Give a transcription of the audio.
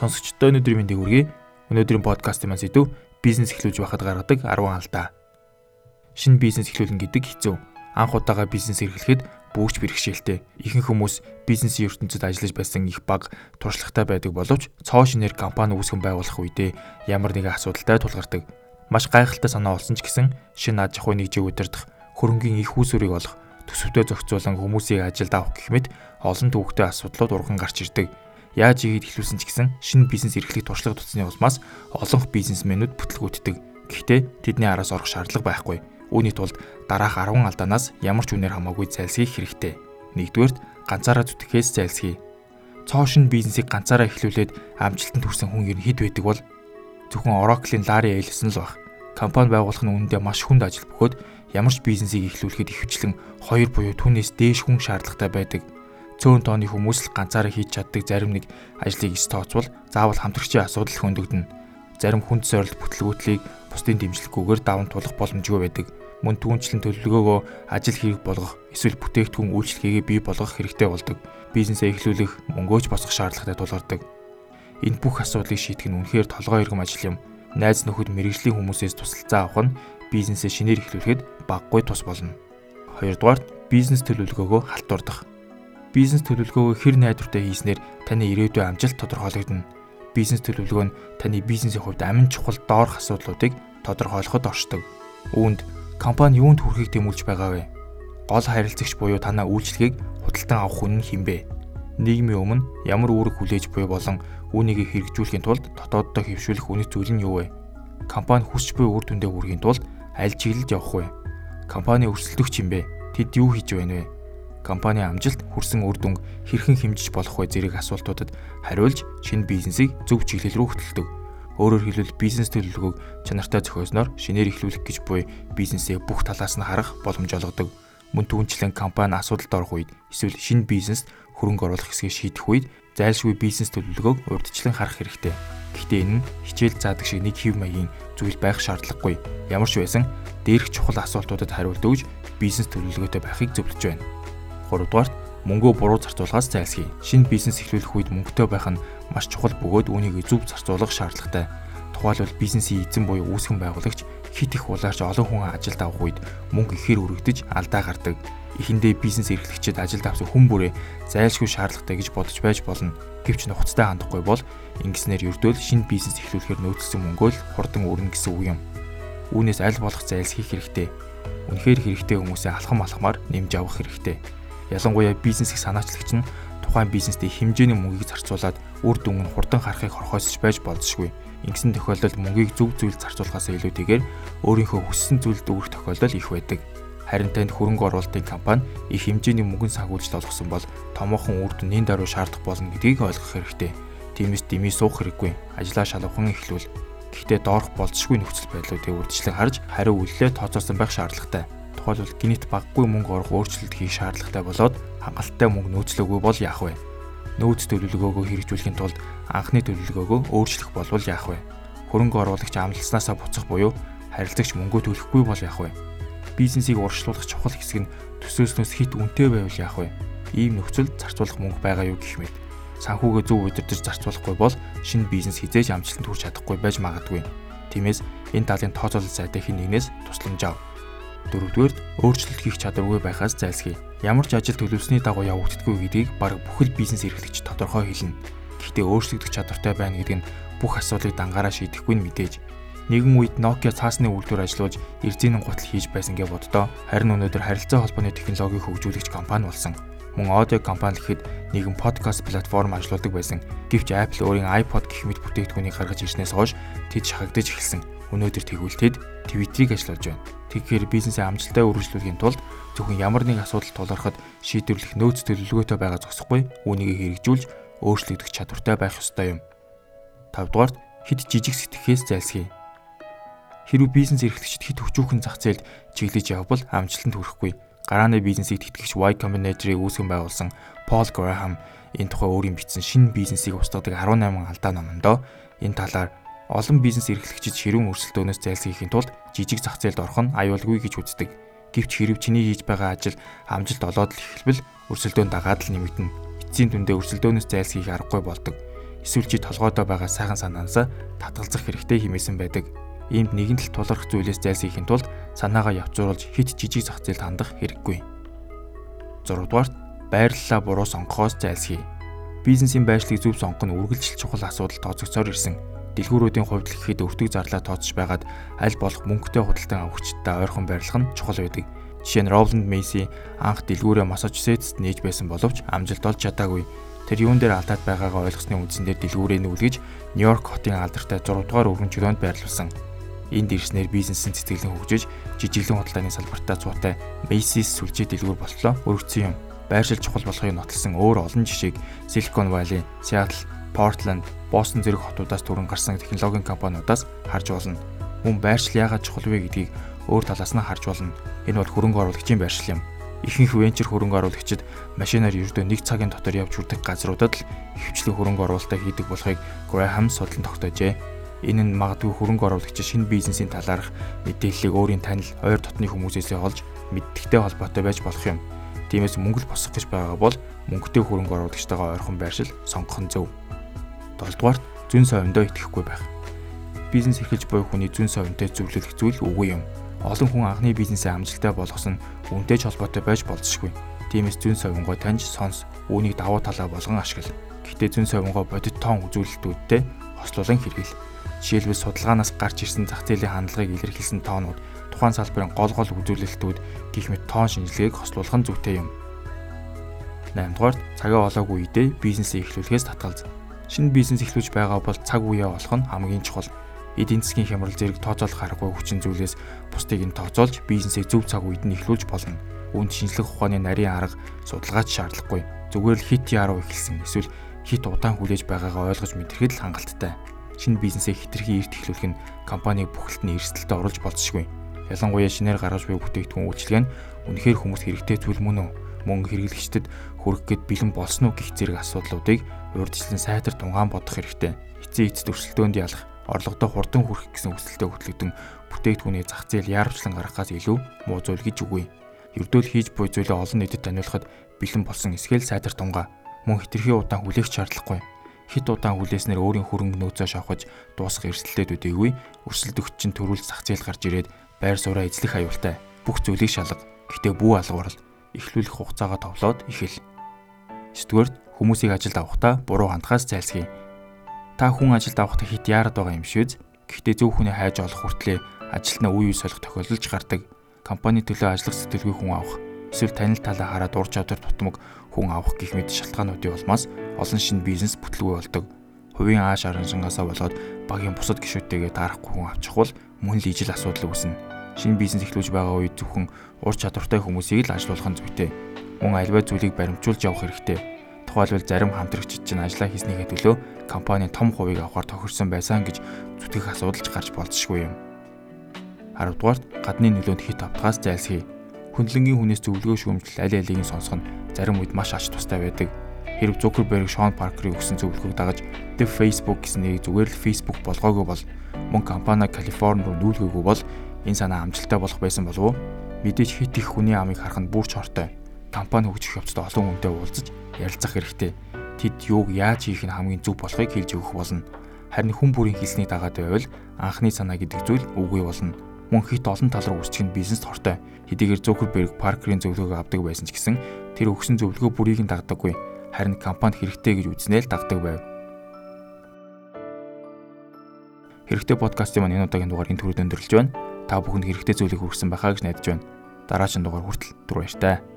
Сонсогчдоо өнөөдрийн мэндийг хүргэе. Өнөөдрийн подкастын маань зэдв бизнес эхлүүлж байхад гаргадаг 10 алдаа. Шинэ бизнес эхлүүлнэ гэдэг хэцүү. Анх удаага бизнес эрхлэхэд бүүч бэрхшээлтэй. Ихэнх хүмүүс бизнесийн ертөнцид ажиллаж байсан их баг туршлагатай байдаг боловч цоо шинээр компани үүсгэн байгуулах үедээ ямар нэгэн асуудалтай тулгардаг. Маш гайхалтай санаа болсон ч гэсэн шинэ аж ахуй нэгжийг удирдах, хөрөнгийн их үүсвэрийг олох, төсөвтэй зохицуулан хүмүүсийг ажилд авах гэх мэт олон төвөгтэй асуудлууд урган гарч ирдэг яаж ийгээд эхлүүлсэн ч гэсэн шинэ бизнес эрхлэх туршлага тутасны улмаас олон бизнесмэнүүд бүтлгүүддэг. Гэхдээ тэдний араас орох шаардлага байхгүй. Үүний тулд дараах 10 алдаанаас ямар ч үнээр хамаагүй зайлсхийх хэрэгтэй. Нэгдүгээрт ганцаараа зүтгэхээс зайлсхий. Цоо шинэ бизнесийг ганцаараа эхлүүлээд амжилтанд хүрсэн хүн ер нь хэд байдаг бол зөвхөн Oracle-ийн Larry Ellison л баг. Компани байгуулах нь үнэндээ маш хүнд ажил бөгөөд ямар ч бизнесийг эхлүүлэхэд ихэвчлэн 2 буюу түүнээс дээш хүн шаардлагатай байдаг цөөн тооны хүмүүс л ганцаараа хийж чаддаг зарим нэг ажлыг эс тооцвол заавал хамтрагчийн асуудал хөндөгдөнө. Зарим хүнд сорилт бүтлгүүтлийг бусдын дэмжлэггүйгээр даван тулах боломжгүй байдаг. Мөн түүнчлэн төлөвлөгөөгөө ажил хэрэг болгох эсвэл бүтээгдэхүүн үйлчлэгээ бий болгох хэрэгтэй болдог. Бизнесээ эхлүүлэх мөнгөөч босгох шаардлагатай тулгардаг. Энэ бүх асуудлыг шийдэх нь үнэхээр толгой иргэм ажил юм. Найз нөхөд мэрэгжлийн хүмүүсээс тусалцаа авах нь бизнесээ шинээр эхлүүлэхэд баггүй тус болно. Хоёрдугаар бизнес төлөвлөгөөгөө халтурдах бизнес төлөвлөгөөгөө хэр найдвартай хийснээр таны ирээдүйн амжилт тодорхойлогдно. Бизнес төлөвлөгөө нь таны бизнесийн хувьд амин чухал доорх асуудлуудыг тодорхойлоход оршдог. Үүнд компани юунд хүрэхийг тэмүүлж байгаа вэ? Гол харилцагч буюу танаа үйлчлэгийг худалдан авах хүн нь хинбэ? Нийгмийн өмнө ямар үүрэг хүлээж буй болон үүнийг хэрэгжүүлэхийн тулд дотооддоо хэвшүүлэх үнэт зүйл нь юу вэ? Компани хүсч буй үр дүндээ хүрэхийн тулд аль чиглэлд явах вэ? Компани өрсөлдөгч юм бэ? Тэд юу хийж байна вэ? Компани амжилт хүрсэн үр дүнг хэрхэн хэмжиж болох вэ зэрэг асуултуудад хариулж шинэ бизнесийг зөв чиглэл рүү хөтэлдэг. Өөрөөр хэлбэл бизнес төлөвлөгөөг чанартай зохиосноор шинээр эхлүүлэх гэж буй бизнесээ бүх талаас нь харах боломж олгодог. Мөн түүнчлэн компани асуудалд орох үед эсвэл шинэ бизнест хөрөнгө оруулах хэсгийг шийдэх үед зайлшгүй бизнес төлөвлөгөөг урьдчилан харах хэрэгтэй. Гэхдээ энэ нь хичээл заадаг шиг нэг хэв маягийн зүйл байх шаардлагагүй. Ямар ч байсан дээрх чухал асуултуудад хариулт өгж бизнес төлөвлөгөөтэй байхыг зөвлөж байна. 3 дугаарт мөнгөө буруу зарцуулахаас зайлсхий. Шинэ бизнес эхлүүлэх үед мөнгөтэй байх нь маш чухал бөгөөд үүнийг зөв зарцуулах шаардлагатай. Тухайлбал бизнесийн эзэн буюу үүсгэн байгуулагч хит их улаарч олон хүн ажилд авах үед мөнгө ихээр өргөдөж алдаа гардаг. Эхэндээ бизнес эрхлэгчид ажилд авсан хүн бүрээ зайлшгүй шаардлагатай гэж бодож байж болно. Гэвч нухацтай хандахгүй бол ингэснээр ердөөл шинэ бизнес эхлүүлэхээр нөөцлсөн мөнгөө л хурдан өрнө гэсэн үг юм. Үүнээс аль болох зайлсхийх хэрэгтэй. Үнэхээр хэрэгтэй хүмүүсээ алхам алхмаар нэмж авах хэрэгтэй Ялангуяа бизнесийг санаачлагч нь тухайн бизнестэй хэмжээний мөнгийг зарцуулаад үр дүн нь хурдан харахыг хорхоосч байж болзошгүй. Ингэсэн тохиолдолд мөнгийг зөв зүйлд зарцуулахаас илүүтэйгээр өөрийнхөө хүссэн зүйлд өгөх тохиолдол их байдаг. Харин танд хөрөнгө оруулалтын компани их хэмжээний мөнгөнд санхүүжилт олгосон бол томоохон үр дүн нэн даруй шаардах болно гэдгийг ойлгох хэрэгтэй. Тиймээс дэмий суух хэрэггүй. Ажлаа шалгавхан эхлүүл. Гэхдээ доорх болцсогүй нөхцөл байдлуудыг үрдчлэн харж хариу үйлдэлээ тооцоосон байх шаардлагатай тухайлбал гинт баггүй мөнгө орох өөрчлөлт хийх шаардлагатай болоод хангалттай мөнгө нөөцлөөгүй бол яах вэ? Нөөц төлөвлөгөөгөө хэрэгжүүлэхийн тулд анхны төлөвлөгөөгөө өөрчлөх болвол яах вэ? Хөрөнгө оруулагч амлалцнаасаа буцах буюу харилцагч мөнгөө төлөхгүй бол яах вэ? Бизнесийг урьдчилуулах чухал хэсэг нь төсөөснөөс хит үнэтэй байвал яах вэ? Ийм нөхцөлд зарцуулах мөнгө байгаа юу гэх мэт. Санхүүгээ зөв удирдах зарцуулахгүй бол шинэ бизнес хизээж амжилтанд хүрч чадахгүй байж магадгүй. Тиймээс энэ талын тооцоолол сайтай хин нэгнээс тусламж ав. Дөрөвдүгээр өөрчлөлт хийх чадваргүй байхаас зайлсхий. Ямар ч ажил төлөвлөсний дагуу явагддаггүй гэдгийг баг бүхэл бизнес эрхлэгч тодорхой хэлнэ. Гэхдээ өөрчлөгдөх чадвартай байна гэдэг нь бүх асуудлыг дангаараа шийдэхгүй нь мэдээж. Нэгэн үед Nokia цаасны үйлдвэр ажиллуулж эрзэнийн гутал хийж байсан гэж боддоо. Харин өнөөдөр харилцаа холбооны технологиг хөгжүүлэгч компани болсон. Мөн аудио компани гэхэд нэгэн подкаст платформ ажилладаг байсан. Гэвч Apple өөрийн iPod гэх мэт бүтээгдэхүүнийг гаргаж ирснээс хойш тэд шахагдаж эхэлсэн. Өнөөдөр тэгвэл тэд Twitter-ийг ажиллаж байна. Тэгэхээр бизнесээ амжилттай үргэлжлүүлэхийн тулд зөвхөн ямар нэг асуудал тулгархад шийдвэрлэх нөөц төлөвлөгөөтэй байгаа зогсохгүй үүнийг хэрэгжүүлж өөрчлөгдөх чадвартай байх ёстой юм. 5 дугаарт хэд жижиг сэтгэхээс зайлсхий. Хэрвээ бизнес эрхлэгчид хэд өчүүхэн зах зээлд чиглэж явбал амжилтанд хүрэхгүй. Гарааны бизнесийг тэтгэгч Y Combinator-ыг үүсгэн байгуулсан Paul Graham энэ тухай өөрийн бичсэн шинэ бизнесийг устгадаг 18 алдаа номондоо энэ талаар Олон бизнес эрхлэгчид ширүүн өрсөлдөөнөөс зайлсхийхийн тулд жижиг зах зээлд орох нь аюулгүй гэж үздэг. Гэвч хэрв чиний хийж байгаа ажил амжилт олоод л эхэлбэл өрсөлдөөн дагаад л нэмэгдэнэ. Эцсийн дүндээ өрсөлдөөнөөс зайлсхийх аргагүй болдог. эсвэл чи толгойдоо байгаа сайхан санаанасаа татгалзах хэрэгтэй хэмээсэн байдаг. Иймд нэгэн тал тулгарх зүйлээс зайлсхийхийн тулд санаагаа явцруулж хит жижиг зах зээлд хандах хэрэггүй. 6 дугаарт байрлалаа буруу сонгохоос зайлсхий. Бизнесийн байршлыг зөв сонгох нь үргэлжил чухал асуудал тооцогцоор ирсэн. Дэлгүүрүүдийн хувьд л гэхэд өвтөг зарлаа тооцож байгаад аль болох мөнгөтэй худалдан авахчдаа ойрхон байрлах нь чухал байдаг. Жишээ нь Roland Macy анх дэлгүүрээ Массачусетст нээж байсан боловч амжилт олж чадаагүй. Тэр юун дээр алдаад байгаагаа ойлгосны үндсэн дээр дэлгүүрээ нүүлгэж Нью-Йорк хотын алдартай 6 дугаар өргөн чөлөөнд байрлуулсан. Энд ирснээр бизнесийн цэцгэлэн хөгжиж жижиглэн худалдааны салбартаа цуутай Macy's сүлжээ дэлгүүр болтлоо өргөцсөн юм байршил чухал болохыг нотолсон өөр олон жишээг Silicon Valley, Seattle, Portland, Boston зэрэг хотуудаас түрэн гарсан технологийн компаниудаас харж болно. Мөн байршил яагаад чухал вэ гэдгийг өөр талаас нь харж болно. Энэ бол хөрөнгө оруулагчийн байршил юм. Ихэнх венчур хөрөнгө оруулагчид машинаар ердөө нэг цагийн дотор явж хүрдэг газруудад л хөвчлэн хөрөнгө оруулалтаа хийдэг болохыг Graham судлан тогтоожээ. Энэ нь магадгүй хөрөнгө оруулагч шинэ бизнесийн талаарх мэдээллийг өөрийн танил, ойр дотны хүмүүсээс олж мэддэгтэй холбоотой байж болох юм. Тиймээс мөнгө л босгох гэж байгаа бол мөнгөтэй хөрөнгө оруулагчтайгаа ойрхон байршил сонгох нь зөв. 7 дугаарт зүүн совиндоо итгэхгүй байх. Бизнес эрхэлж буй хүний зүүн совинтой зөвлөлөх зүйл үгүй юм. Олон хүн анхны бизнесээ амжилттай болгосон үнтэй ч холбоотой байж болзошгүй. Тиймээс зүүн совингоо таньж сонс, үүнийг давуу талаа болгон ашигла. Гэхдээ зүүн совингоо бодит тоон үзүүлэлтүүдтэй хослуулан хэрэгэл. Жишээлбэл судалгаанаас гарч ирсэн зах зээлийн хандлагыг илэрхийлсэн тоонууд тухайн салбарын гол гол үзүүлэлтүүд гих мэт тоон шинжилгээг хослуулах нь зүйтэй юм. 8 дугаар цагаа олоогүй үедээ бизнесээ эхлүүлэхээс татгалз. Шинэ бизнес эхлүүлж байгаа бол цаг үеэ олох нь хамгийн чухал. Эдийн засгийн хямрал зэрэг тооцоолох аргагүй хүчин зүйлээс бусдыг нь тооцоолж бизнесийг зөв цаг үед нь эхлүүлж болно. Үүнд шинжлэх ухааны нарийн арга судалгаач шаардлагагүй. Зүгээр л хит яруу эхэлсэн эсвэл хит удаан хүлээж байгаагаа ойлгож мэдрэхэд л хангалттай. Шинэ бизнесээ хитрхи эрт эхлүүлэх нь компаниг бүхэлд нь эрсдэлд оруулж болзошгүй Ялангуяа шинээр гаргаж буй бүтээгдэхүүн үйлчилгээ нь үнэхээр хүмүүст хэрэгтэй зүйл мөн үү? Мөн хэрэглэгчдэд хүрэх гээд бэлэн болсон уу гэх зэрэг асуудлуудыг урьдчилан сайтар тунгаан бодох хэрэгтэй. Эцсийн эцэд өрсөлдөөнд ялах, орлогодоо хурдан хүрэх гэсэн хүсэлтэд хөтлөгдөн бүтээгдэхүүний зах зээл яарвчлан гаргахаас илүү муу зүйл гэж үгүй. Ердөөл хийж буй зүйлээ олон нийтэд таниулахад бэлэн болсон эсгээл сайтар тунгаа. Мөн хитрхи удаан хүлээх шаардлагагүй хит удаан хүлээснээр өөрийн хөрөнгө нөөцөө шавхаж дуусах эрсдэлтэй үдээгүй өрсөлдөгч чинь төрүүл зах зээл гарч ирээд байр сууриа эзлэх аюултай. Бүх зүйлийг шалга. Гэтэ бүү алгуурал эхлүүлэх хугацаагаа товлоод ихэл. 9-р хүмүүсийг ажилд авахдаа буруу хандхаас зайлсхий. Та хүн ажилд авахдаа хит яарад байгаа юм шивэз. Гэхдээ зөв хүнээ хайж олох хүртлээр ажилтнаа үе үе солих тохиолдолж гардаг. Компани төлөө ажиллах сэтгэлгүй хүн авах эсвэл танил талаа хараад ур чадвар тутмаг хүн авах гэх мэт шалтгаануудын улмаас олон шинэ бизнес бүтлгүй болдог. Хувийн ааш араншингаасаа болоод багийн бусад гишүүдтэйгээ таарахгүй хүн авчих бол мөн л ижил асуудал үүснэ шинэ бизнес эхлүүлж байгаа үед зөвхөн ур чадвартай хүмүүсийг л ажилуулах нь зүйтэй. Мөн альва зүйлийг баримжуулж явах хэрэгтэй. Тухайлбал зарим хамтрагчид чинь ажиллаа хийснийхээ төлөө компанийн том хувийг авахар тохирсон байсан гэж зүтгэх асуудалч гарч болцсохгүй юм. 10 дугаарт гадны нөлөөнд хит автгаас зайлсхий. Хөндлөнгийн хүнээс зөвлөгөө шүүмжлэл аль алийг сонсох нь зарим үед маш ач тустай байдаг. Хэрв Zuckerberg Sean Parker-ийн өгсөн зөвлөгөөг дагаж The Facebook гэсэн нэрийг зүгээр л Facebook болгоогүй бол мөн компани Калифорни руу нүүлгээгүй бол энэ санаа амжилттай болох байсан болов уу? Мэдээж хит их хүний амыг харах нь бүр ч хортой. Компани хөгжих явцад олон хүнтэй уулзаж ярилцах хэрэгтэй. Тэд юуг яаж хийх нь хамгийн зөв болохыг хэлж өгөх болно. Харин хүн бүрийн хэлснийг дагаад байвал анхны санаа гэдэг зүйл үгүй болно. Мөн хит олон тал руу үржих нь бизнест хортой. Хэдийгээр Zuckerberg Parker-ийн зөвлөгөөг авдаг байсан ч гэсэн тэр өгсөн зөвлөгөө бүрийг нь дагдаггүй. Харин компанид хэрэгтэй гэж үзнээл дагдаг байв. Хэрэгтэй подкастын маань энэ удаагийн дугаарыг төрөд өндөрлөж байна та бүхэнд хэрэгтэй зүйлийг хүргэсэн байхаа гэж найдаж байна. Дараагийн дугаар хүртэл түр баяр таа.